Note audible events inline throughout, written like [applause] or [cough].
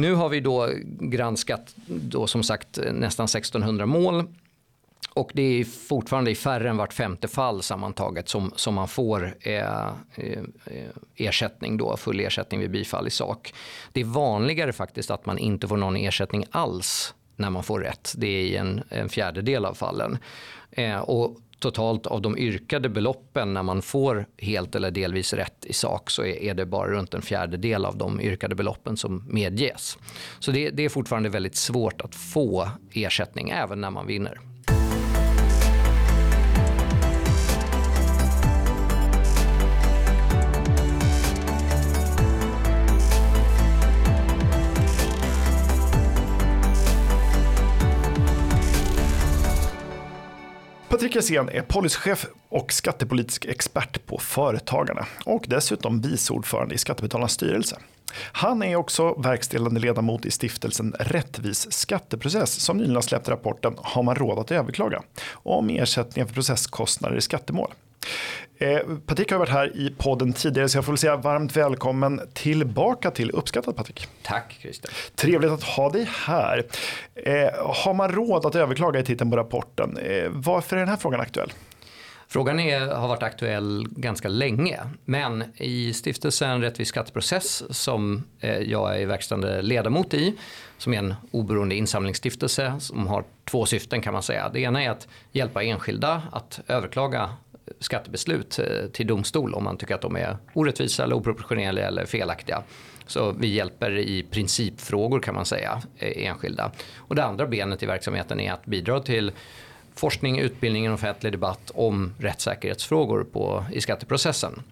Nu har vi då granskat då som sagt nästan 1600 mål och det är fortfarande i färre än vart femte fall sammantaget som, som man får eh, eh, ersättning då, full ersättning vid bifall i sak. Det är vanligare faktiskt att man inte får någon ersättning alls när man får rätt. Det är i en, en fjärdedel av fallen. Eh, och totalt av de yrkade beloppen när man får helt eller delvis rätt i sak så är det bara runt en fjärdedel av de yrkade beloppen som medges. Så det, det är fortfarande väldigt svårt att få ersättning även när man vinner. Patrik Resén är policychef och skattepolitisk expert på Företagarna och dessutom vice ordförande i Skattebetalarnas styrelse. Han är också verkställande ledamot i stiftelsen Rättvis skatteprocess som nyligen har släppt rapporten Har man råd att överklaga? om ersättningar för processkostnader i skattemål. Eh, Patrik har varit här i podden tidigare så jag får väl säga varmt välkommen tillbaka till Uppskattat Patrik. Tack Christer. Trevligt att ha dig här. Eh, har man råd att överklaga i titeln på rapporten? Eh, varför är den här frågan aktuell? Frågan är, har varit aktuell ganska länge, men i stiftelsen Rättvis skatteprocess som jag är verkställande ledamot i, som är en oberoende insamlingsstiftelse som har två syften kan man säga. Det ena är att hjälpa enskilda att överklaga skattebeslut eh, till domstol om man tycker att de är orättvisa eller oproportionerliga eller felaktiga. Så vi hjälper i principfrågor kan man säga e-, enskilda. Och det andra benet i verksamheten är att bidra till forskning, utbildning och offentlig debatt om rättssäkerhetsfrågor på, i skatteprocessen.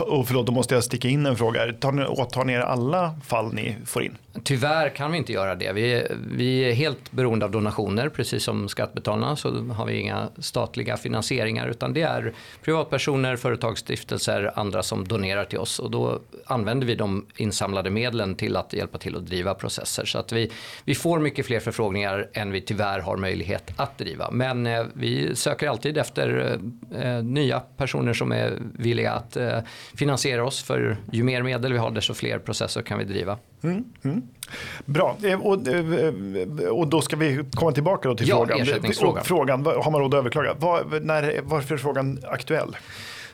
Och förlåt, då måste jag sticka in en fråga. Tar ni, åtar ni er alla fall ni får in? Tyvärr kan vi inte göra det. Vi, vi är helt beroende av donationer, precis som skattebetalarna så har vi inga statliga finansieringar utan det är privatpersoner, företagsstiftelser, andra som donerar till oss och då använder vi de insamlade medlen till att hjälpa till att driva processer. Så att vi, vi får mycket fler förfrågningar än vi tyvärr har möjlighet att driva. Men eh, vi söker alltid efter eh, eh nya personer som är villiga att eh, finansiera oss för ju mer medel vi har desto fler processer kan vi driva. Mm, mm. Bra, eh, och, eh, och då ska vi komma tillbaka då till ja, frågan. Ersättningsfrågan. frågan. Har man råd att överklaga? Var, när, varför är frågan aktuell?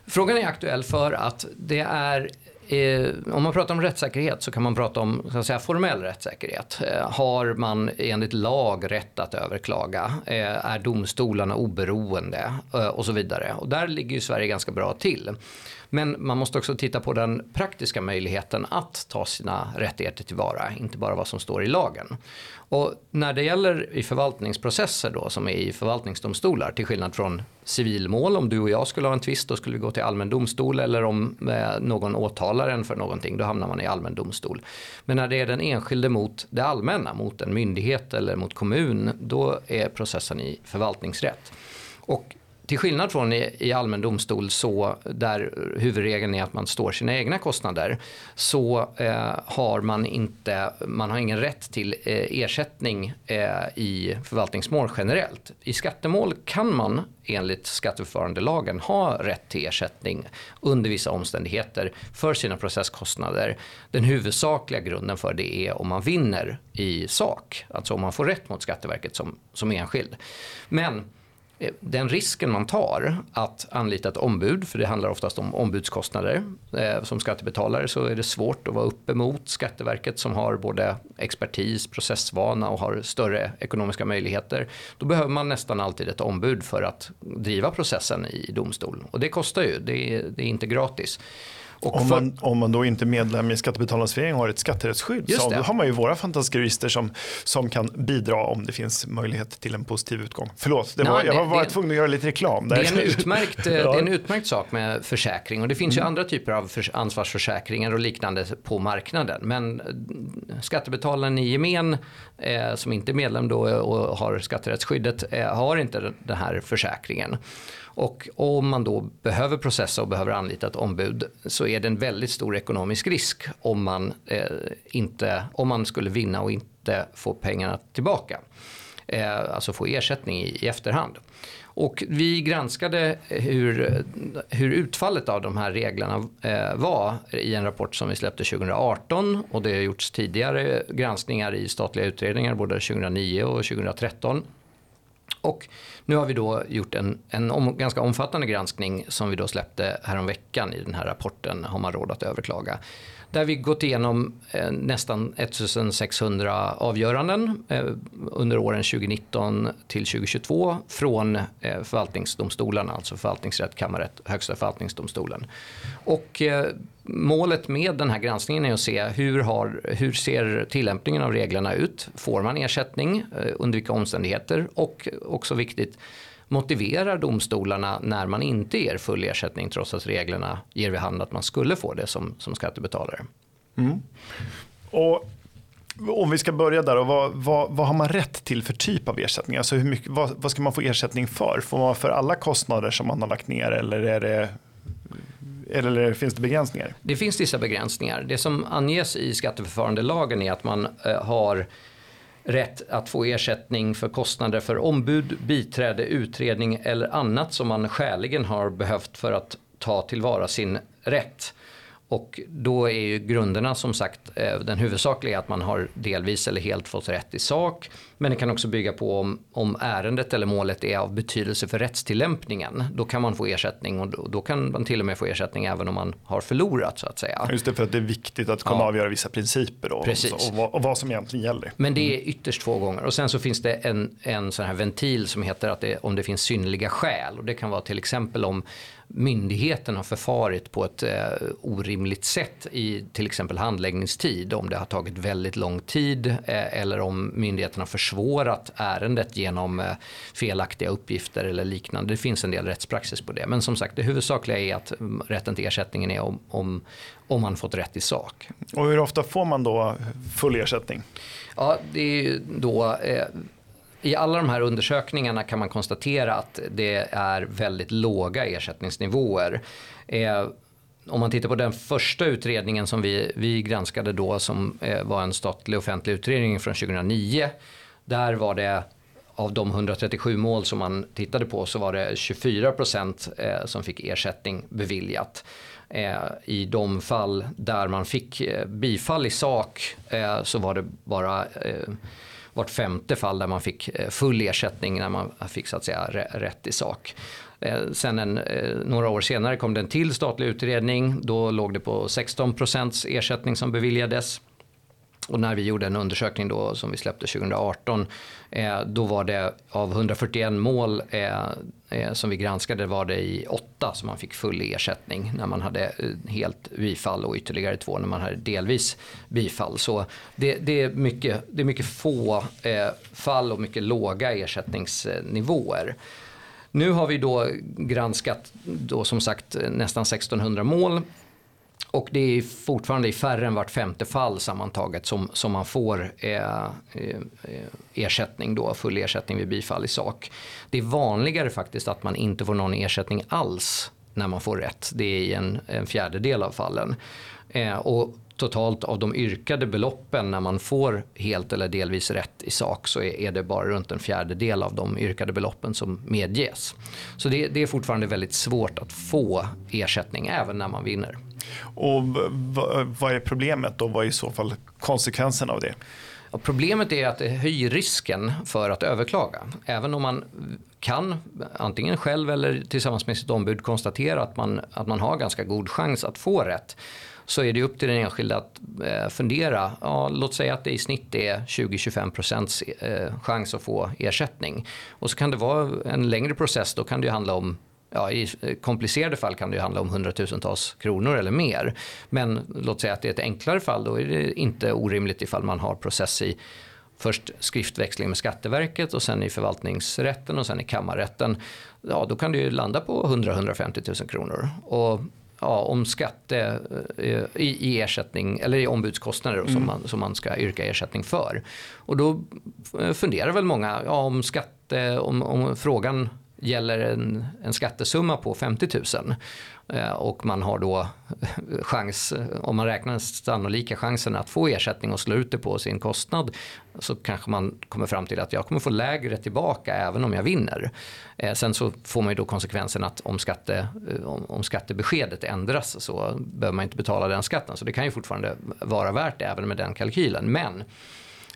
Frågan är aktuell för att det är Eh, om man pratar om rättssäkerhet så kan man prata om så att säga, formell rättssäkerhet. Eh, har man enligt lag rätt att överklaga? Eh, är domstolarna oberoende? Eh, och så vidare. Och där ligger ju Sverige ganska bra till. Men man måste också titta på den praktiska möjligheten att ta sina rättigheter tillvara, inte bara vad som står i lagen. Och när det gäller i förvaltningsprocesser då, som är i förvaltningsdomstolar, till skillnad från civilmål, om du och jag skulle ha en tvist, då skulle vi gå till allmän domstol eller om eh, någon åtalar en för någonting, då hamnar man i allmän domstol. Men när det är den enskilde mot det allmänna, mot en myndighet eller mot kommun, då är processen i förvaltningsrätt. Och till skillnad från i, i allmän domstol så där huvudregeln är att man står sina egna kostnader så eh, har man inte, man har ingen rätt till eh, ersättning eh, i förvaltningsmål generellt. I skattemål kan man enligt skatteförfarandelagen ha rätt till ersättning under vissa omständigheter för sina processkostnader. Den huvudsakliga grunden för det är om man vinner i sak, alltså om man får rätt mot Skatteverket som, som enskild. Men Eh, den risken man tar att anlita ett ombud, för det handlar oftast om ombudskostnader. Eh, som skattebetalare så är det svårt att vara uppe mot Skatteverket som har både expertis, processvana och har större ekonomiska möjligheter. Då behöver man nästan alltid ett ombud för att driva processen i domstol. Och det kostar ju, det är, det är inte gratis. Om man, om man då inte är medlem i Skattebetalarnas förening och har ett skatterättsskydd så har man ju våra fantastiska jurister som, som kan bidra om det finns möjlighet till en positiv utgång. Förlåt, det var, Nej, jag var bara tvungen att göra lite reklam. Där. Det, är en utmärkt, ja. [laughs] det är en utmärkt sak med försäkring och det finns mm. ju andra typer av ansvarsförsäkringar och liknande på marknaden. Men skattebetalaren i gemen eh, som inte är medlem då och har skatterättsskyddet eh, har inte den här försäkringen. Och om man då behöver processa och behöver anlita ett ombud så är det en väldigt stor ekonomisk risk om man, eh, inte, om man skulle vinna och inte få pengarna tillbaka. eh, alltså få ersättning i, i efterhand. Och vi granskade hur, hur utfallet av de här reglerna eh, var i en rapport som vi släppte 2018 och det har gjorts tidigare granskningar i statliga utredningar både 2009 och 2013. Och nu har vi då gjort en, en om, ganska omfattande granskning som vi då släppte häromveckan i den här rapporten Har man råd att överklaga? Där vi gått igenom eh, nästan 1600 avgöranden eh, under åren 2019 till 2022 från eh, förvaltningsdomstolarna, alltså förvaltningsrätt, kammarrätt, högsta förvaltningsdomstolen. Och eh, målet med den här granskningen är att se hur, har, hur ser tillämpningen av reglerna ut? Får man ersättning? Eh, under vilka omständigheter? Och också viktigt, motiverar domstolarna när man inte ger full ersättning trots att reglerna ger vid hand att man skulle få det som, som skattebetalare. Mm. Och om vi ska börja där, och vad, vad, vad, har man rätt till för typ av ersättning? Alltså hur mycket, vad, vad, ska man få ersättning för? Får man för alla kostnader som man har lagt ner eller, är det, eller finns det begränsningar? Det finns vissa begränsningar. Det som anges i skatteförfarandelagen är att man eh, har rätt att få ersättning för kostnader för ombud, biträde, utredning eller annat som man skäligen har behövt för att ta tillvara sin rätt. Och då är ju grunderna som sagt eh, den huvudsakliga att man har delvis eller helt fått rätt i sak. Men det kan också bygga på om, om ärendet eller målet är av betydelse för rättstillämpningen. Då kan man få ersättning och då, då, kan man till och med få ersättning även om man har förlorat så att säga. Just det, för att det är viktigt att kunna ja. avgöra vissa principer då, Precis. Och, vad, och, vad, som egentligen gäller. Men det är ytterst få gånger. Och sen så finns det en, en sån här ventil som heter att det, om det finns synnerliga skäl. Och det kan vara till exempel om myndigheten har förfarit på ett eh, orimligt sätt i till exempel handläggningstid. Om det har tagit väldigt lång tid eh, eller om myndigheten har försvårat ärendet genom eh, felaktiga uppgifter eller liknande. Det finns en del rättspraxis på det. Men som sagt det huvudsakliga är att mm, rätten till ersättningen är om, om, om man fått rätt i sak. Och hur ofta får man då full ersättning? Ja, det är då eh, i alla de här undersökningarna kan man konstatera att det är väldigt låga ersättningsnivåer. Eh, om man tittar på den första utredningen som vi, vi granskade då som eh, var en statlig offentlig utredning från 2009. Där var det av de 137 mål som man tittade på så var det 24 procent eh, som fick ersättning beviljat. Eh, I de fall där man fick eh, bifall i sak så var det bara vart femte fall där man fick full ersättning när man fick så att säga rätt i sak. Sen en, några år senare kom det en till statlig utredning. Då låg det på 16 procents ersättning som beviljades. Och när vi gjorde en undersökning då som vi släppte 2018 eh, då var det av 141 mål eh, eh, som vi granskade var det i åtta som man fick full ersättning när man hade eh, helt bifall och ytterligare två när man hade delvis bifall. Så det, det är, mycket, det är mycket få eh, fall och mycket låga ersättningsnivåer. Nu har vi då granskat då som sagt nästan 1600 mål och det är fortfarande i färre än vart femte fall sammantaget som, som man får eh, eh, ersättning då, full ersättning vid bifall i sak. Det är vanligare faktiskt att man inte får någon ersättning alls när man får rätt. Det är i en, en fjärdedel av fallen. Eh, och totalt av de yrkade beloppen när man får helt eller delvis rätt i sak så är det bara runt en fjärdedel av de yrkade beloppen som medges. Så det, det är fortfarande väldigt svårt att få ersättning även när man vinner. Och vad är problemet och vad är i så fall konsekvensen av det? Och problemet är att det höjer risken för att överklaga. Även om man kan, antingen själv eller tillsammans med sitt ombud, konstatera att man, att man har ganska god chans att få rätt så är det upp till den enskilde att eh, fundera. Ja, låt säga att det i snitt är 20-25 procents eh, chans att få ersättning. Och så kan det vara en längre process, då kan det handla om Ja, I komplicerade fall kan det handla om hundratusentals kronor eller mer. Men låt säga att det är ett enklare fall, då är det inte orimligt ifall man har process i först skriftväxling med Skatteverket och sen i förvaltningsrätten och sen i kammarrätten. Ja, då kan det ju landa på 100-150 000 kronor. Och ja, om skatte eh, i, i, ersättning eller i ombudskostnader mm. som, man, som man ska yrka ersättning för. Och då eh, funderar väl många ja, om skatte, om, om frågan gäller en, en skattesumma på 50 000 Eh, och man har då [laughs] chans, om man räknar den sannolika chansen att få ersättning och slå ut det på sin kostnad så kanske man kommer fram till att jag kommer få lägre tillbaka även om jag vinner. Eh, sen så får man ju då konsekvensen att om, skatte, eh, om, om skattebeskedet ändras så behöver man inte betala den skatten. Så det kan ju fortfarande vara värt det även med den kalkylen. Men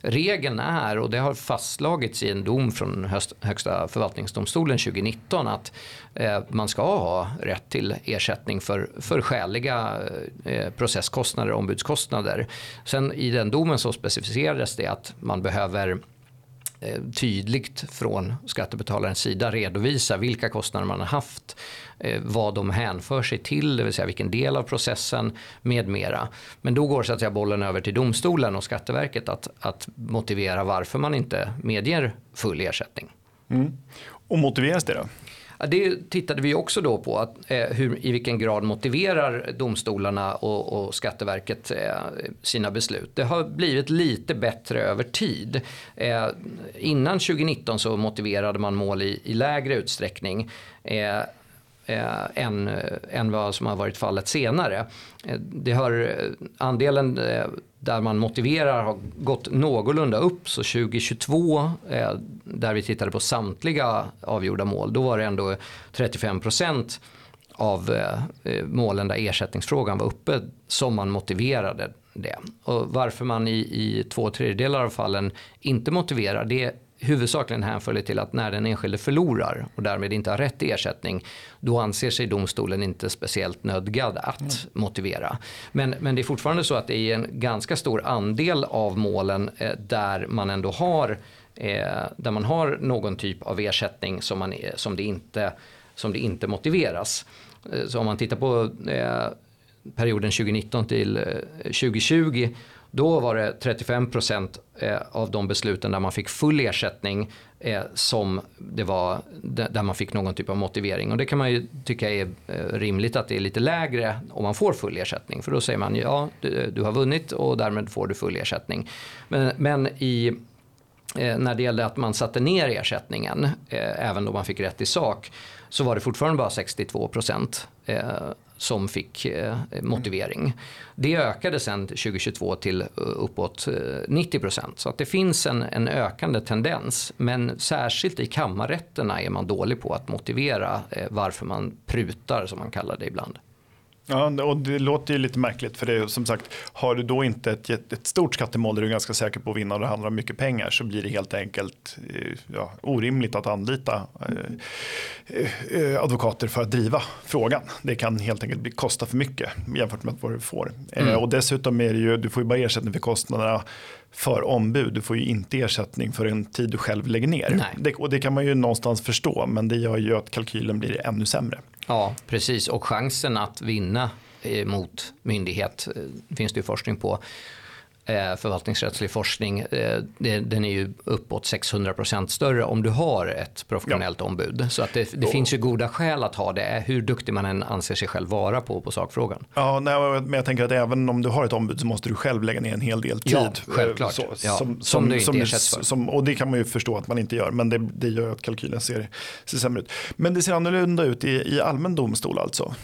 regeln är, och det har fastslagits i en dom från Högsta förvaltningsdomstolen 2019, att eh, man ska ha rätt till ersättning för, för skäliga eh, processkostnader och ombudskostnader. Sen i den domen så specificerades det att man behöver Eh, tydligt från skattebetalarens sida redovisa vilka kostnader man har haft, eh, vad de hänför sig till, det vill säga vilken del av processen med mera. Men då går så att säga bollen över till domstolen och Skatteverket att, att motivera varför man inte medger full ersättning. Mm. Och motiveras det då? Det tittade vi också då på, att, eh, hur, i vilken grad motiverar domstolarna och, och Skatteverket eh, sina beslut. Det har blivit lite bättre över tid. Eh, innan 2019 så motiverade man mål i, i lägre utsträckning. Eh, Eh, än, eh, än vad som har varit fallet senare. Eh, det har, eh, andelen eh, där man motiverar har gått någorlunda upp. Så 2022, eh, där vi tittade på samtliga avgjorda mål, då var det ändå 35 procent av eh, eh, målen där ersättningsfrågan var uppe som man motiverade det. Och varför man i, i två tredjedelar av fallen inte motiverar det huvudsakligen hänförligt till att när den enskilde förlorar och därmed inte har rätt till ersättning då anser sig domstolen inte speciellt nödgad att mm. motivera. Men, men det är fortfarande så att det är en ganska stor andel av målen eh, där man ändå har eh, där man har någon typ av ersättning som, man, som, det, inte, som det inte motiveras. Eh, så om man tittar på eh, perioden 2019 till 2020 eh, då var det 35 procent eh, av de besluten där man fick full ersättning eh, som det var där man fick någon typ av motivering. Och det kan man ju tycka är eh, rimligt att det är lite lägre om man får full ersättning. För då säger man ja, du, du har vunnit och därmed får du full ersättning. Men, men i när det gällde att man satte ner ersättningen, även då man fick rätt i sak, så var det fortfarande bara 62 procent som fick eh, motivering. Det ökade sen 2022 till eh, uppåt eh, 90 procent. Så att det finns en, en ökande tendens. Men särskilt i kammarrätterna är man dålig på att motivera eh, varför man prutar som man kallar det ibland. Ja, och det låter ju lite märkligt för det är som sagt, har du då inte ett, ett stort skattemål där du är ganska säker på att vinna och det handlar om mycket pengar så blir det helt enkelt eh, ja, orimligt att anlita eh, eh, advokater för att driva frågan. Det kan helt enkelt bli, kosta för mycket jämfört med vad du får. Eh, mm. och dessutom är det ju, du får ju bara ersättning för kostnaderna för ombud. Du får ju inte ersättning för en tid du själv lägger ner. Det, och det kan man ju någonstans förstå men det gör ju att kalkylen blir ännu sämre. Ja precis och chansen att vinna eh, mot myndighet eh, finns det ju forskning på förvaltningsrättslig forskning, eh, den är ju uppåt 600% större om du har ett professionellt ja. ombud. Så att det, det finns ju goda skäl att ha det, hur duktig man än anser sig själv vara på, på sakfrågan. Ja, nej, men jag tänker att även om du har ett ombud så måste du själv lägga ner en hel del tid. Ja, självklart. Så, ja, som, som, som, du inte ersätts för. Som, och det kan man ju förstå att man inte gör, men det, det gör att kalkylen ser, ser sämre ut. Men det ser annorlunda ut i, i allmän domstol alltså?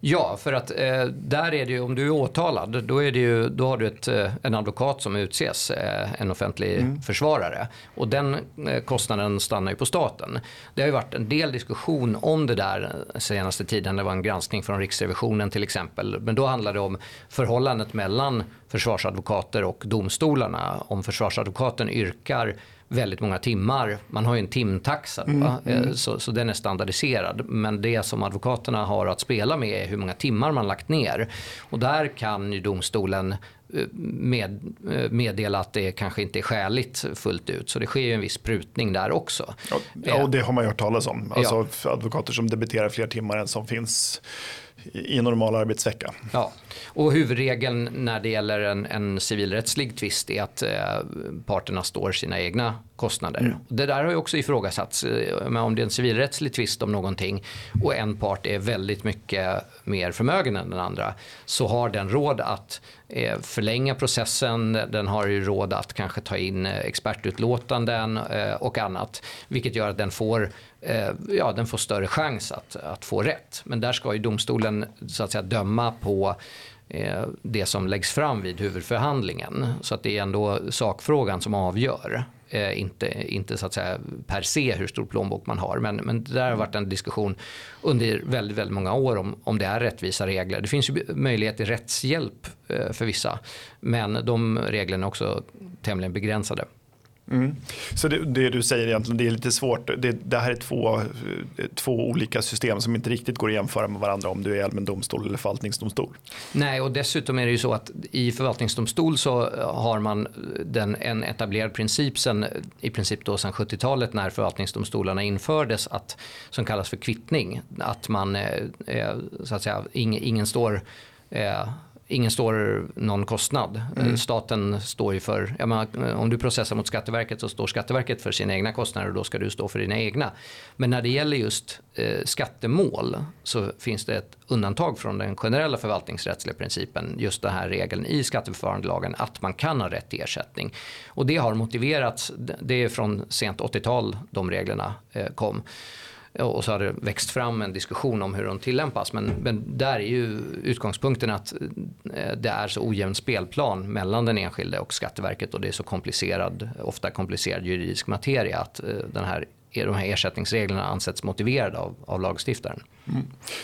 Ja, för att eh, där är det ju, om du är åtalad, då, är det ju, då har du ett, eh, en advokat som utses, eh, en offentlig mm. försvarare. Och den eh, kostnaden stannar ju på staten. Det har ju varit en del diskussion om det där senaste tiden. Det var en granskning från Riksrevisionen till exempel. Men då handlade det om förhållandet mellan försvarsadvokater och domstolarna. Om försvarsadvokaten yrkar väldigt många timmar. Man har ju en timtaxa mm, mm. Eh, så, så den är standardiserad. Men det som advokaterna har att spela med är hur många timmar man lagt ner. Och där kan ju domstolen eh, med, eh, meddela att det kanske inte är skäligt fullt ut. Så det sker ju en viss prutning där också. Ja, och det har man ju hört talas om. Alltså ja. advokater som debiterar fler timmar än som finns i en normal arbetsvecka. Ja, och huvudregeln när det gäller en, en civilrättslig tvist är att eh, parterna står sina egna kostnader. Mm. Det där har ju också ifrågasatts. Om det är en civilrättslig tvist om någonting och en part är väldigt mycket mer förmögen än den andra så har den råd att eh, förlänga processen, den har ju råd att kanske ta in eh, expertutlåtanden eh, och annat. Vilket gör att den får, ja, den får större chans att, att få rätt. Men där ska ju domstolen så att säga döma på det som läggs fram vid huvudförhandlingen. Så att det är ändå sakfrågan som avgör. Eh, inte, inte så att säga per se hur stor plånbok man har. Men, men det där har varit en diskussion under väldigt, väldigt många år om, om det är rättvisa regler. Det finns ju möjlighet till rättshjälp eh, för vissa. Men de reglerna är också tämligen begränsade. Mm. Så det, det, du säger egentligen, det är lite svårt. Det, det, här är två, eh, två olika system som inte riktigt går att jämföra med varandra om du är allmän domstol eller förvaltningsdomstol. Nej, och dessutom är det ju så att i förvaltningsdomstol så eh, har man den, en etablerad princip sen, eh, i princip då sedan 70-talet när förvaltningsdomstolarna infördes att, som kallas för kvittning. Att man, eh, så att säga, ingen, ingen står eh, ingen står någon kostnad. Mm. Staten står ju för, menar, om du processar mot Skatteverket så står Skatteverket för sina egna kostnader och då ska du stå för dina egna. Men när det gäller just eh, skattemål så finns det ett undantag från den generella förvaltningsrättsliga principen, just den här regeln i skatteförfarandelagen att man kan ha rätt till ersättning. Och det har motiverats, det är från sent 80-tal de reglerna eh, kom. Och så har det växt fram en diskussion om hur de tillämpas. Men, men där är ju utgångspunkten att eh, det är så ojämn spelplan mellan den enskilde och Skatteverket och det är så komplicerad, ofta komplicerad juridisk materia att eh, den här de här ersättningsreglerna ansetts motiverade av, av lagstiftaren. Mm.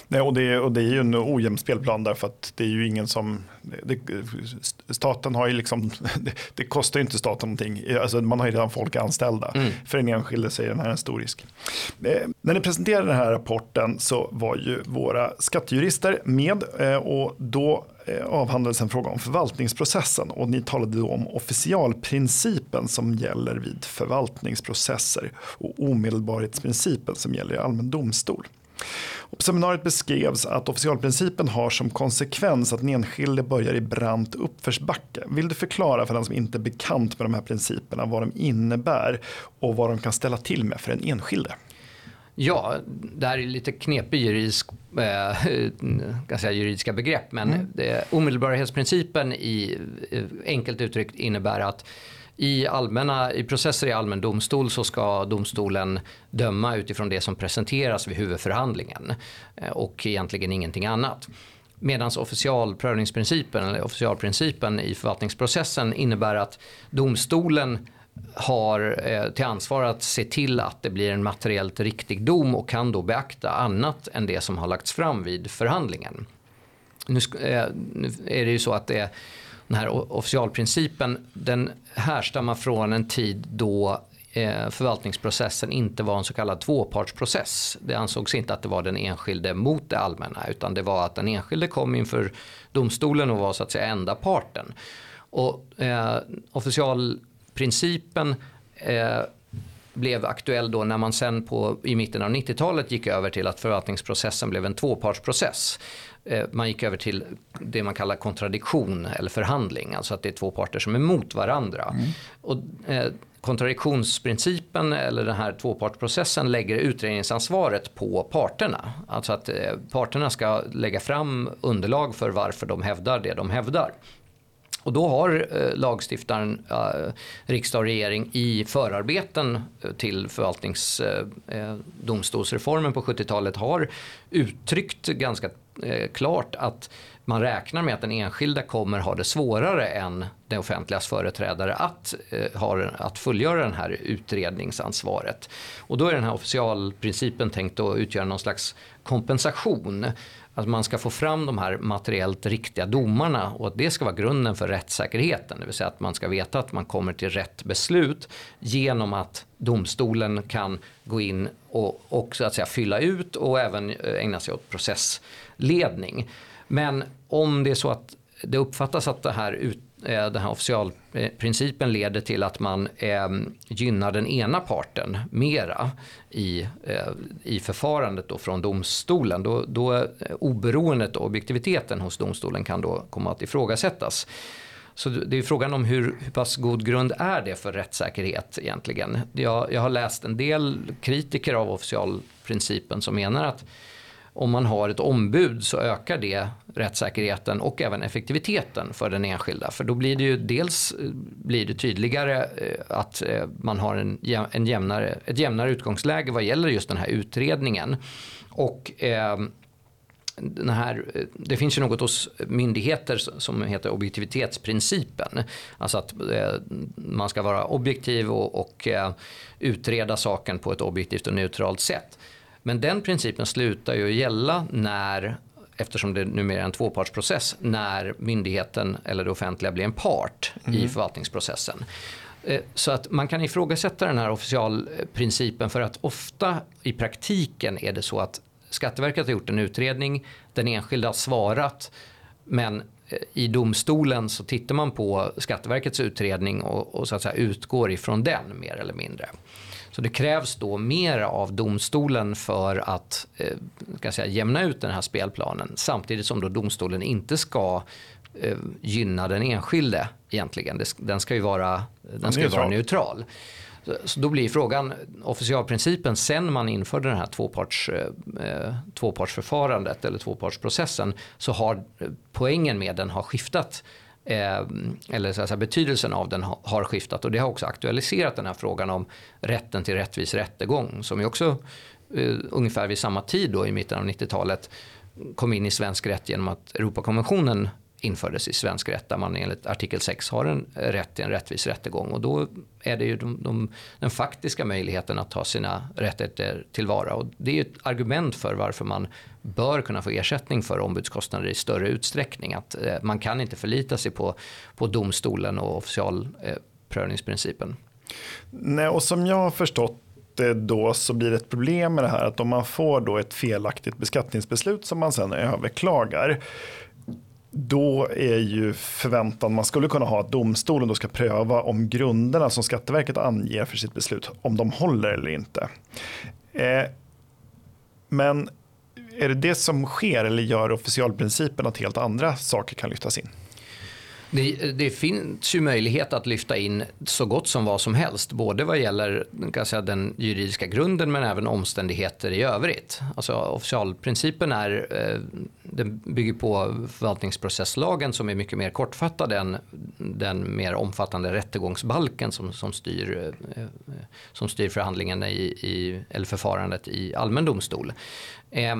Nej, och, det, och det är ju en ojämn spelplan därför att det är ju ingen som... Det, staten har ju liksom... [laughs] Det, det, kostar ju inte staten någonting. Alltså man har ju redan folk anställda. Mm. För den enskilde säger den här är en stor risk. Eh, när ni presenterade den här rapporten så var ju våra skattejurister med eh, och då Eh, avhandlades en fråga om förvaltningsprocessen och ni talade då om officialprincipen som gäller vid förvaltningsprocesser och omedelbarhetsprincipen som gäller i allmän domstol. På seminariet beskrevs att officialprincipen har som konsekvens att den enskilde börjar i brant uppförsbacke. Vill du förklara för den som inte är bekant med de här principerna vad de innebär och vad de kan ställa till med för den enskilde? Ja, det här är lite knepig juridisk, eh, [laughs] säga juridiska begrepp men mm. det, omedelbarhetsprincipen i eh, enkelt uttryckt innebär att i, allmänna, I processer i allmän domstol så ska domstolen döma utifrån det som presenteras vid huvudförhandlingen eh, och egentligen ingenting annat. Medan officialprövningsprincipen eller officialprincipen i förvaltningsprocessen innebär att domstolen har eh, till ansvar att se till att det blir en materiellt riktig dom och kan då beakta annat än det som har lagts fram vid förhandlingen. Nu, eh, nu är det ju så att det, den här officialprincipen den härstammar från en tid då eh, förvaltningsprocessen inte var en så kallad tvåpartsprocess. Det ansågs inte att det var den enskilde mot det allmänna utan det var att den enskilde kom inför domstolen och var så att säga enda parten. Och eh, officialprincipen eh, blev aktuell då när man sen på, i mitten av 90-talet gick över till att förvaltningsprocessen blev en tvåpartsprocess. Eh, man gick över till det man kallar kontradiktion eller förhandling, alltså att det är två parter som är mot varandra. Mm. Och, eh, kontradiktionsprincipen eller den här tvåpartsprocessen lägger utredningsansvaret på parterna. Alltså att eh, parterna ska lägga fram underlag för varför de hävdar det de hävdar. Och då har eh, lagstiftaren, eh, riksdag och regering i förarbeten till förvaltningsdomstolsreformen eh, på 70-talet har uttryckt ganska Eh, klart att man räknar med att den enskilda kommer ha det svårare än det offentligas företrädare att, eh, ha, att fullgöra det här utredningsansvaret. Och då är den här officialprincipen tänkt att utgöra någon slags kompensation att man ska få fram de här materiellt riktiga domarna och att det ska vara grunden för rättssäkerheten. Det vill säga att man ska veta att man kommer till rätt beslut genom att domstolen kan gå in och, och så att säga fylla ut och även eh, ägna sig åt process ledning. Men om det är så att det uppfattas att det här ut, eh, den här officialprincipen leder till att man eh, gynnar den ena parten mera i, eh, i förfarandet då från domstolen. Då, då eh, oberoendet och objektiviteten hos domstolen kan då komma att ifrågasättas. Så det är frågan om hur, hur pass god grund är det för rättssäkerhet egentligen. Jag, jag har läst en del kritiker av officialprincipen som menar att om man har ett ombud så ökar det rättssäkerheten och även effektiviteten för den enskilda. För då blir det ju dels eh, blir det tydligare eh, att eh, man har en, en jämnare, ett jämnare utgångsläge vad gäller just den här utredningen. Och eh, den här, det finns ju något hos myndigheter som heter objektivitetsprincipen. Alltså att man ska vara objektiv och, och utreda saken på ett objektivt och neutralt sätt. Men den principen slutar ju gälla när eftersom det numera är en tvåpartsprocess, när myndigheten eller det offentliga blir en part mm. i förvaltningsprocessen. Eh, så att man kan ifrågasätta den här officialprincipen för att ofta i praktiken är det så att Skatteverket har gjort en utredning, den enskilda har svarat men eh, i domstolen så tittar man på Skatteverkets utredning och, och så att säga utgår ifrån den mer eller mindre. Så det krävs då mer av domstolen för att eh, ska säga, jämna ut den här spelplanen samtidigt som då domstolen inte ska eh, gynna den enskilde egentligen. Den ska ju vara, den ska ju vara neutral. Så då blir frågan, officialprincipen sen man införde den här tvåparts, eh, tvåpartsförfarandet eller tvåpartsprocessen så har eh, poängen med den har skiftat eh, eller så säga, betydelsen av den har skiftat. Och det har också aktualiserat den här frågan om rätten till rättvis rättegång som ju också eh, ungefär vid samma tid då i mitten av 90-talet kom in i svensk rätt genom att Europakonventionen infördes i svensk rätt där man enligt artikel 6 har en rätt till en rättvis rättegång och då är det ju de, de, den faktiska möjligheten att ta sina rättigheter tillvara och det är ju ett argument för varför man bör kunna få ersättning för ombudskostnader i större utsträckning. Att eh, man kan inte förlita sig på, på domstolen och officialprövningsprincipen. Eh, Nej, och som jag har förstått det då så blir det ett problem med det här att om man får då ett felaktigt beskattningsbeslut som man sen överklagar då är ju förväntan man skulle kunna ha att domstolen då ska pröva om grunderna som Skatteverket anger för sitt beslut, om de håller eller inte. Eh, men är det det som sker eller gör officialprincipen att helt andra saker kan lyftas in? Det, det, finns ju möjlighet att lyfta in så gott som vad som helst, både vad gäller kan säga, den juridiska grunden men även omständigheter i övrigt. Alltså, officialprincipen är, eh, den bygger på förvaltningsprocesslagen som är mycket mer kortfattad än den mer omfattande rättegångsbalken som, som, styr, eh, som styr förhandlingarna i, i, eller förfarandet i allmän domstol. Eh,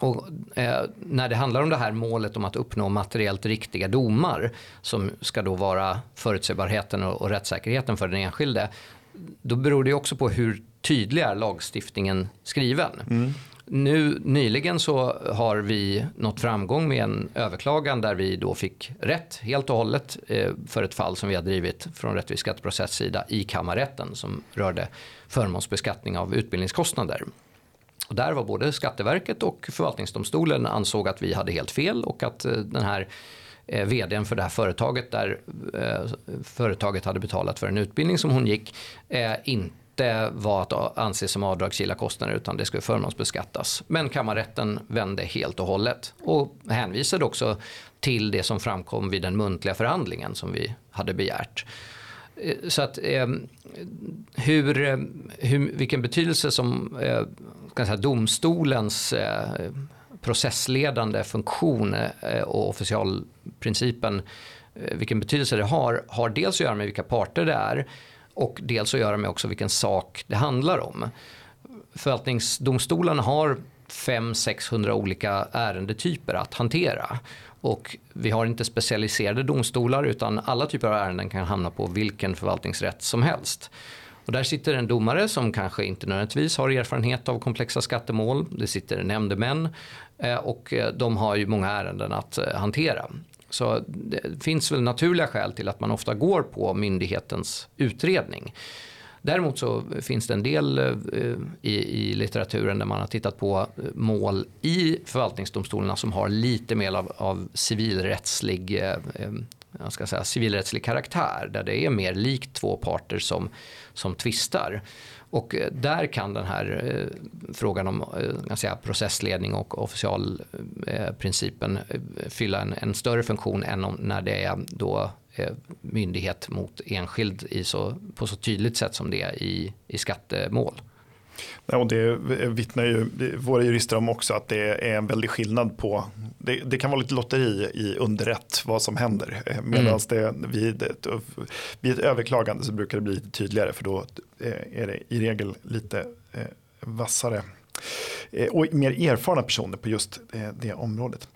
och, eh, när det handlar om det här målet om att uppnå materiellt riktiga domar som ska då vara förutsägbarheten och, och rättssäkerheten för den enskilde. Då beror det också på hur tydlig är lagstiftningen skriven. Mm. Nu nyligen så har vi nått framgång med en överklagan där vi då fick rätt helt och hållet eh, för ett fall som vi har drivit från rättvis skatteprocess sida i kammarrätten som rörde förmånsbeskattning av utbildningskostnader. Och där var både Skatteverket och förvaltningsdomstolen ansåg att vi hade helt fel och att eh, den här eh, vdn för det här företaget där företaget hade betalat för en utbildning som hon gick inte var att anse som avdragsgilla kostnader utan det skulle förmånsbeskattas. Men kammarrätten vände helt och hållet och hänvisade också till det som framkom vid den muntliga förhandlingen som vi hade begärt. Eh, så att eh, hur, eh, hur, vilken betydelse som kan säga, domstolens eh, processledande funktion eh, och officialprincipen, eh, vilken betydelse det har, har dels att göra med vilka parter det är och dels att göra med också vilken sak det handlar om. Förvaltningsdomstolen har 500-600 olika ärendetyper att hantera. Och vi har inte specialiserade domstolar utan alla typer av ärenden kan hamna på vilken förvaltningsrätt som helst. Och där sitter en domare som kanske inte nödvändigtvis har erfarenhet av komplexa skattemål. Det sitter nämndemän eh, och eh, de har ju många ärenden att eh, hantera. Så det finns väl naturliga skäl till att man ofta går på myndighetens utredning. Däremot så finns det en del eh, i, i, litteraturen där man har tittat på eh, mål i förvaltningsdomstolarna som har lite mer av, av civilrättslig eh, Eh, jag ska säga, civilrättslig karaktär där det är mer likt två parter som, som tvistar. Och eh, där kan den här eh, frågan om eh, säga, processledning och officialprincipen eh, eh, fylla en, en, större funktion än om, när det är då eh, myndighet mot enskild i så, på så tydligt sätt som det är i, i skattemål. Ja, och det vittnar ju våra jurister om också att det är en väldig skillnad på, det, det kan vara lite lotteri i underrätt vad som händer. Eh, Medan mm. det vid ett, vid ett överklagande så brukar det bli lite tydligare för då eh, är det i regel lite eh, vassare och mer erfarna personer på just det området.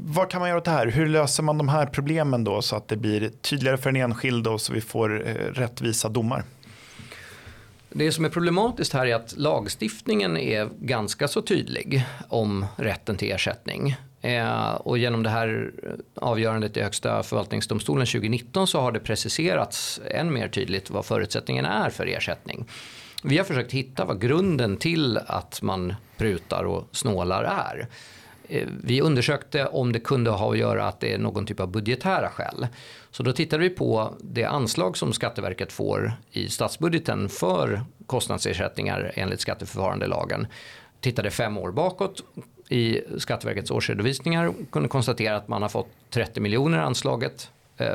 Vad kan man göra åt det här? Hur löser man de här problemen då så att det blir tydligare för den enskilde och så vi får rättvisa domar? Det som är problematiskt här är att lagstiftningen är ganska så tydlig om rätten till ersättning. Eh, och genom det här avgörandet i Högsta förvaltningsdomstolen 2019 så har det preciserats än mer tydligt vad förutsättningen är för ersättning. Vi har försökt hitta vad grunden till att man prutar och snålar är. Eh, vi undersökte om det kunde ha att göra att det är någon typ av budgetära skäl. Så då tittade vi på det anslag som Skatteverket får i statsbudgeten för kostnadsersättningar enligt skatteförfarandelagen. Tittade fem år bakåt i Skatteverkets årsredovisningar och kunde konstatera att man har fått 30 miljoner anslaget eh,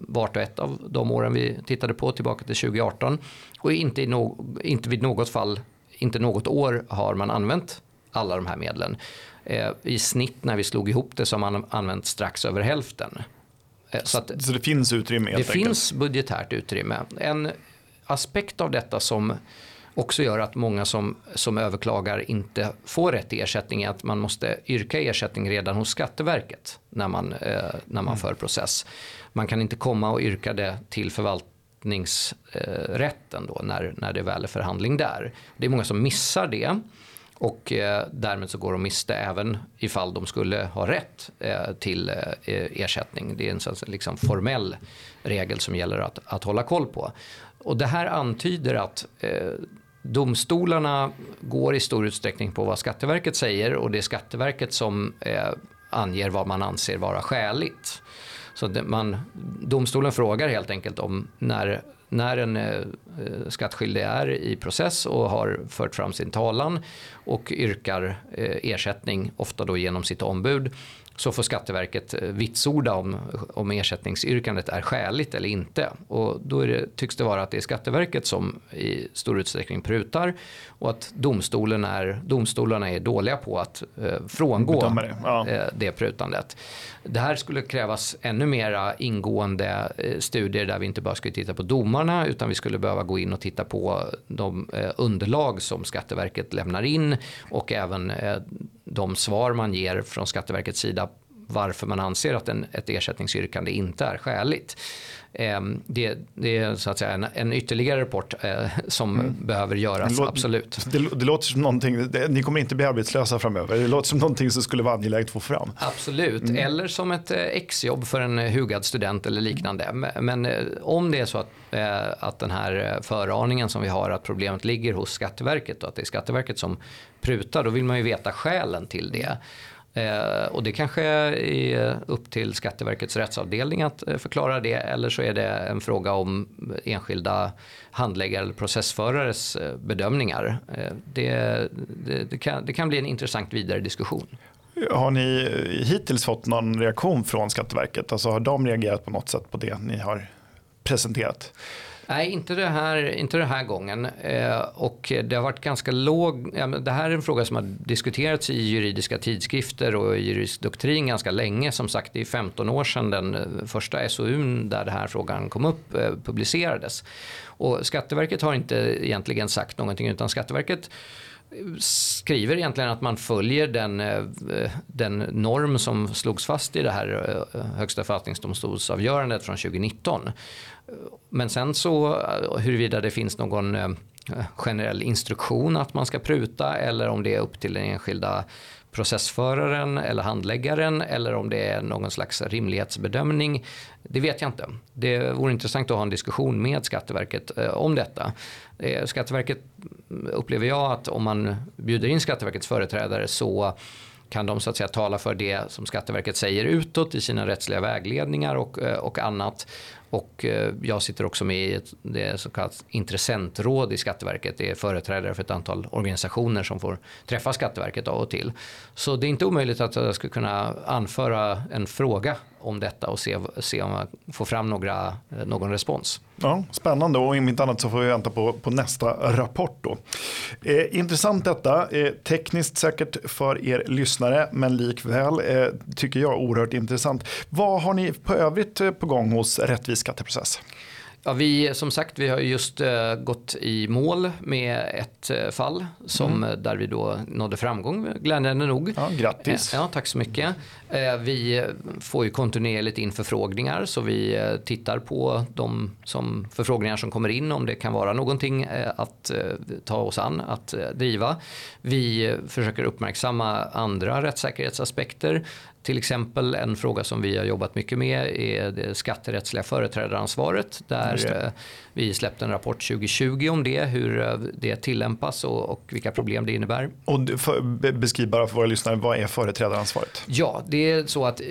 vart och ett av de åren vi tittade på tillbaka till 2018. Och inte, i no inte vid något fall, inte något år har man använt alla de här medlen. Eh, I snitt när vi slog ihop det så har man använt strax över hälften. Eh, så, att, så det finns utrymme? Det enkelt. finns budgetärt utrymme. En aspekt av detta som också gör att många som, som överklagar inte får rätt ersättning är att man måste yrka ersättning redan hos Skatteverket när man, eh, när man mm. för process. Man kan inte komma och yrka det till förvaltningsrätten då när, när det väl är förhandling där. Det är många som missar det. Och eh, därmed så går de miste även ifall de skulle ha rätt eh, till eh, eh ersättning. Det är en sån, liksom, formell regel som gäller att, att hålla koll på. Och det här antyder att eh, domstolarna går i stor utsträckning på vad Skatteverket säger och det är Skatteverket som eh, anger vad man anser vara skäligt. Så man, domstolen frågar helt enkelt om när när en eh, eh, skattskyldig är i process och har fört fram sin talan och yrkar eh, ersättning, ofta då genom sitt ombud, så får Skatteverket eh, vitsorda om, om ersättningsyrkandet är skäligt eller inte. Och då det, tycks det vara att det är Skatteverket som i stor utsträckning prutar och att domstolen är, domstolarna är dåliga på att eh, frångå det. Ja. Eh, det prutandet. Det här skulle krävas ännu mera ingående eh, studier där vi inte bara skulle titta på domarna utan vi skulle behöva gå in och titta på de eh, underlag som Skatteverket lämnar in och även eh, de svar man ger från Skatteverkets sida varför man anser att en, ett ersättningsyrkande inte är skäligt. Ehm, det, det, är så att säga en, en ytterligare rapport eh, som mm. behöver göras, det absolut. Det, det, låter som någonting, ni kommer inte bli arbetslösa framöver, det låter som någonting som skulle vara angeläget att få fram. Absolut, mm. eller som ett eh, exjobb för en hugad student eller liknande. Men, men eh, om det är så att, att den här föraningen som vi har, att problemet ligger hos Skatteverket och att det är Skatteverket som prutar, då vill man ju veta skälen till det. Eh, och det kanske är upp till Skatteverkets rättsavdelning att eh, förklara det eller så är det en fråga om enskilda handläggare eller processförares eh, bedömningar. Eh, det, det, det, kan, det kan bli en intressant vidare diskussion. Har ni hittills fått någon reaktion från Skatteverket? Alltså har de reagerat på något sätt på det ni har presenterat? Nej, inte, det här, inte den här gången. Eh, och det har varit ganska låg... Ja, det här är en fråga som har diskuterats i juridiska tidskrifter och i juridisk doktrin ganska länge. Som sagt, det är 15 år sedan den eh, första SOUn där den här frågan kom upp eh, publicerades. Och Skatteverket har inte egentligen sagt någonting utan Skatteverket skriver egentligen att man följer den, eh, den norm som slogs fast i det här eh, högsta förvaltningsdomstolsavgörandet från 2019. Men sen så eh, huruvida det finns någon generell instruktion att man ska pruta eller om det är upp till den enskilda processföraren eller handläggaren eller om det är någon slags rimlighetsbedömning. Det vet jag inte. Det vore intressant att ha en diskussion med Skatteverket om detta. Skatteverket upplever jag att om man bjuder in Skatteverkets företrädare så kan de så att säga tala för det som Skatteverket säger utåt i sina rättsliga vägledningar och, eh, och annat. Och eh, jag sitter också med i ett det så kallat intressentråd i Skatteverket. Det är företrädare för ett antal organisationer som får träffa Skatteverket av och till. Så det är inte omöjligt att jag skulle kunna anföra en fråga om detta och se, se om man får fram några, eh, någon respons. Ja, spännande och om inte annat så får vi vänta på, på nästa rapport. Då. Eh, intressant detta, eh, tekniskt säkert för er lyssnare men likväl eh, tycker jag oerhört intressant. Vad har ni på övrigt eh, på gång hos Rättvis skatteprocess? Ja, vi, som sagt, vi har just uh, gått i mål med ett uh, fall som, mm. där vi då nådde framgång, glädjande nog. Ja, grattis. Uh, ja, tack så mycket. vi får ju kontinuerligt in förfrågningar så vi tittar på de som, förfrågningar som kommer in om det kan vara någonting att ta oss an, att driva. Vi försöker uppmärksamma andra rättssäkerhetsaspekter till exempel en fråga som vi har jobbat mycket med är det skatterättsliga företrädaransvaret. Där eh, vi släppte en rapport 2020 om det, hur eh, det tillämpas och, och vilka problem det innebär. Och för, beskriv bara för våra lyssnare, vad är företrädaransvaret? Ja, det är så att eh,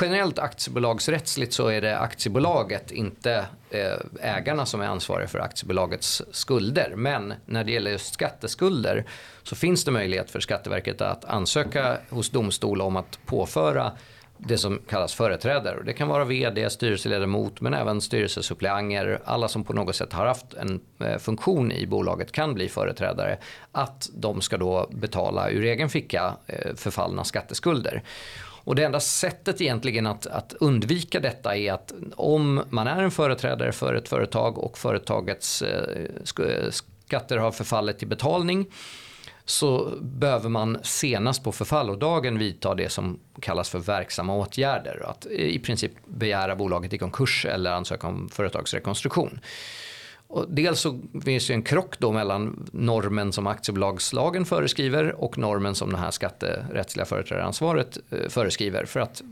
generellt aktiebolagsrättsligt så är det aktiebolaget, inte Eh, ägarna som är ansvariga för aktiebolagets skulder. Men när det gäller just skatteskulder så finns det möjlighet för Skatteverket att ansöka hos domstol om att påföra det som kallas företrädare. Det kan vara vd, styrelseledamot men även styrelsesuppleanter. Alla som på något sätt har haft en eh, funktion i bolaget kan bli företrädare. Att de ska då betala ur egen ficka eh, förfallna skatteskulder. Och det enda sättet egentligen att, att, undvika detta är att om man är en företrädare för ett företag och företagets eh, skatter har förfallit till betalning så behöver man senast på förfallodagen vidta det som kallas för verksamma åtgärder. Att eh, i princip begära bolaget i konkurs eller ansöka om företagsrekonstruktion. Och dels så finns det en krock då mellan normen som aktiebolagslagen föreskriver och normen som det här skatterättsliga företrädaransvaret eh, föreskriver. För att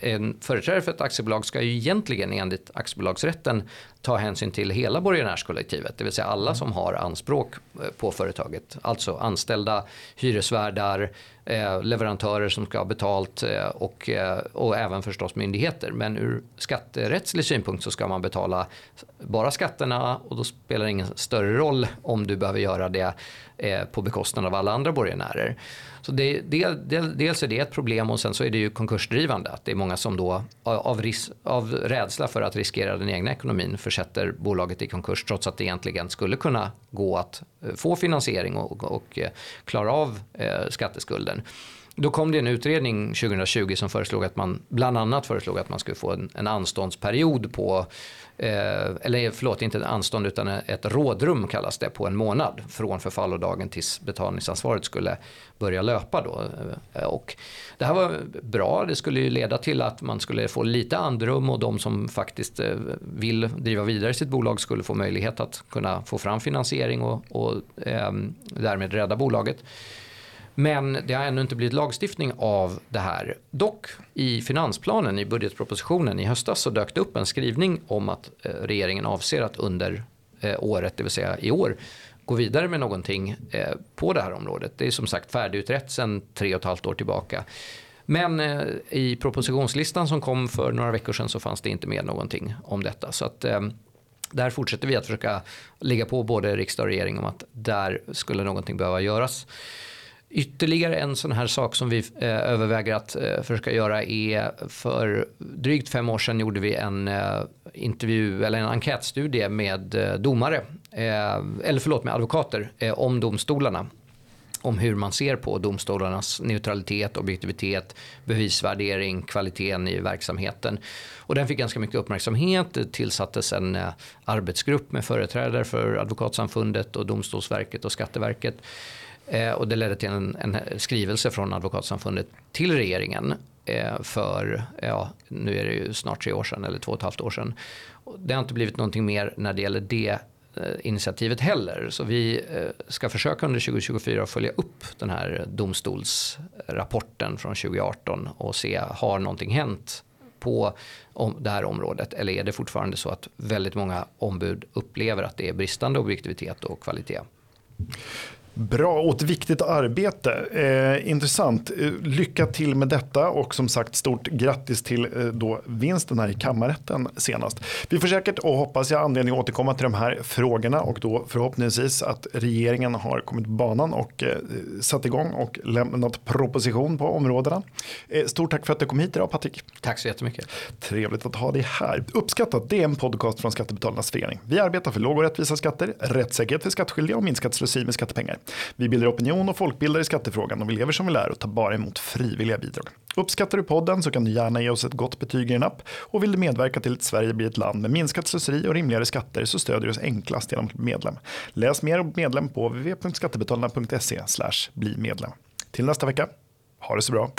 en företrädare för ett aktiebolag ska ju egentligen enligt aktiebolagsrätten ta hänsyn till hela borgenärskollektivet, det vill säga alla som har anspråk eh, på företaget. Alltså anställda, hyresvärdar, eh, leverantörer som ska ha betalt eh, och, och även förstås myndigheter. Men ur skatterättslig synpunkt så ska man betala bara skatterna och då spelar det ingen större roll om du behöver göra det på bekostnad av alla andra borgenärer. Så det, del, del, dels är det ett problem och sen så är det ju konkursdrivande. Att det är många som då av, ris, av rädsla för att riskera den egna ekonomin försätter bolaget i konkurs trots att det egentligen skulle kunna gå att eh, få finansiering och, och eh, klara av eh, skatteskulden. Då kom det en utredning 2020 som föreslog att man bland annat föreslog att man skulle få en, en anståndsperiod på Eh, eller förlåt, inte ett anstånd utan ett rådrum kallas det på en månad från förfallodagen tills betalningsansvaret skulle börja löpa. Då. Eh, och det här var bra, det skulle ju leda till att man skulle få lite andrum och de som faktiskt eh, vill driva vidare sitt bolag skulle få möjlighet att kunna få fram finansiering och, och eh, därmed rädda bolaget. Men det har ännu inte blivit lagstiftning av det här. Dock i finansplanen i budgetpropositionen i höstas så dök det upp en skrivning om att eh, regeringen avser att under eh, året, det vill säga i år, gå vidare med någonting eh, på det här området. Det är som sagt färdigutrett sedan tre och ett halvt år tillbaka. Men i propositionslistan som kom för några veckor sedan så fanns det inte med någonting om detta. Så att där fortsätter vi att försöka ligga på både riksdag och regering om att där skulle någonting behöva göras. Ytterligare en sån här sak som vi eh, överväger att eh, försöka göra är för drygt fem år sedan gjorde vi en eh, intervju eller en enkätstudie med eh, domare, eh, eller förlåt med advokater eh, om domstolarna. Om hur man ser på domstolarnas neutralitet, objektivitet, bevisvärdering, kvaliteten i verksamheten. Och den fick ganska mycket uppmärksamhet. Det tillsattes en eh, arbetsgrupp med företrädare för Advokatsamfundet och Domstolsverket och Skatteverket Eh, och det ledde till en, en, skrivelse från Advokatsamfundet till regeringen eh, för, ja, nu är det ju snart tre år sedan eller två och ett halvt år sedan. Det har inte blivit någonting mer när det gäller det eh, initiativet heller. Så vi eh, ska försöka under 2024 följa upp den här domstolsrapporten från 2018 och se, har någonting hänt på det här området eller är det fortfarande så att väldigt många ombud upplever att det är bristande objektivitet och kvalitet? Bra och ett viktigt arbete. Eh, intressant. Eh, lycka till med detta och som sagt stort grattis till eh, då vinsten här i kammarrätten senast. Vi får säkert och hoppas jag anledning att återkomma till de här frågorna och då förhoppningsvis att regeringen har kommit banan och eh, satt igång och lämnat proposition på områdena. Eh, stort tack för att du kom hit idag Patrik. Tack så jättemycket. Trevligt att ha dig här. Uppskattat, det är en podcast från Skattebetalarnas förening. Vi arbetar för låga och rättvisa skatter, rättssäkerhet för skattskyldiga och minskat slöseri med skattepengar. Vi bildar opinion och folkbildar i skattefrågan och vi lever som vi lär och tar bara emot frivilliga bidrag. Uppskattar du podden så kan du gärna ge oss ett gott betyg i en app och vill du medverka till att Sverige blir ett land med minskat slöseri och rimligare skatter så stödjer du oss enklast genom att bli medlem. Läs mer om medlem på www.skattebetalarna.se bli medlem. Till nästa vecka, ha det så bra.